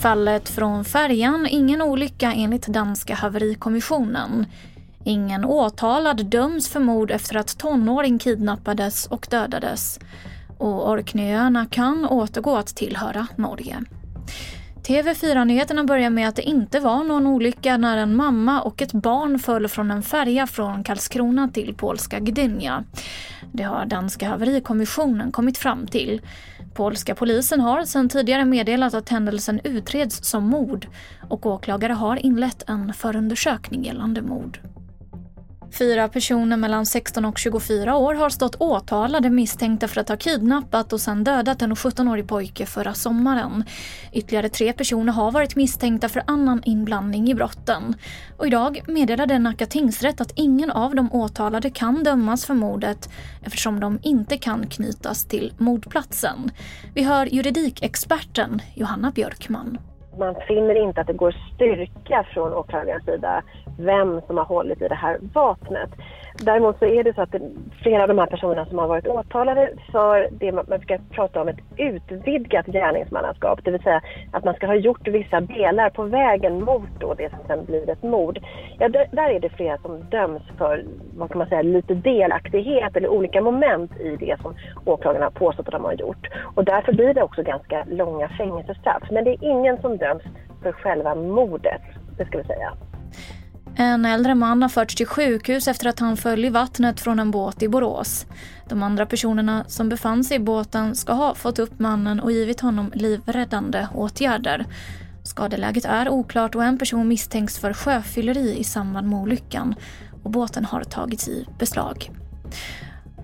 Fallet från färjan, ingen olycka enligt danska haverikommissionen. Ingen åtalad döms för mord efter att tonåring kidnappades och dödades. Och Orkneyöarna kan återgå att tillhöra Norge. TV4-nyheterna börjar med att det inte var någon olycka när en mamma och ett barn föll från en färja från Karlskrona till polska Gdynia. Det har danska haverikommissionen kommit fram till. Polska polisen har sedan tidigare meddelat att händelsen utreds som mord och åklagare har inlett en förundersökning gällande mord. Fyra personer mellan 16 och 24 år har stått åtalade misstänkta för att ha kidnappat och sedan dödat en 17-årig pojke förra sommaren. Ytterligare tre personer har varit misstänkta för annan inblandning i brotten. Och idag meddelade Nacka tingsrätt att ingen av de åtalade kan dömas för mordet eftersom de inte kan knytas till mordplatsen. Vi hör juridikexperten Johanna Björkman man finner inte att det går styrka från åklagarens sida vem som har hållit i det här vapnet. Däremot så är det så att det, flera av de här personerna som har varit åtalade för det man brukar prata om ett utvidgat gärningsmannaskap, det vill säga att man ska ha gjort vissa delar på vägen mot då det som sen blir ett mord. Ja, där, är det flera som döms för, vad kan man säga, lite delaktighet eller olika moment i det som åklagarna har påstått att de har gjort. Och därför blir det också ganska långa fängelsestraff. Men det är ingen som döms för själva mordet, det ska vi säga. En äldre man har förts till sjukhus efter att han föll i vattnet från en båt i Borås. De andra personerna som befann sig i båten ska ha fått upp mannen och givit honom livräddande åtgärder. Skadeläget är oklart och en person misstänks för sjöfylleri i samband med olyckan och båten har tagits i beslag.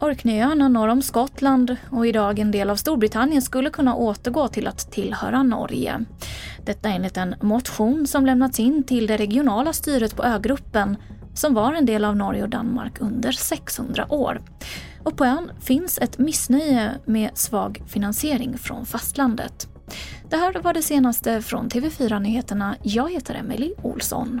Orkneyöarna norr om Skottland och idag en del av Storbritannien skulle kunna återgå till att tillhöra Norge. Detta enligt en motion som lämnats in till det regionala styret på ögruppen som var en del av Norge och Danmark under 600 år. Och på ön finns ett missnöje med svag finansiering från fastlandet. Det här var det senaste från TV4 Nyheterna. Jag heter Emily Olsson.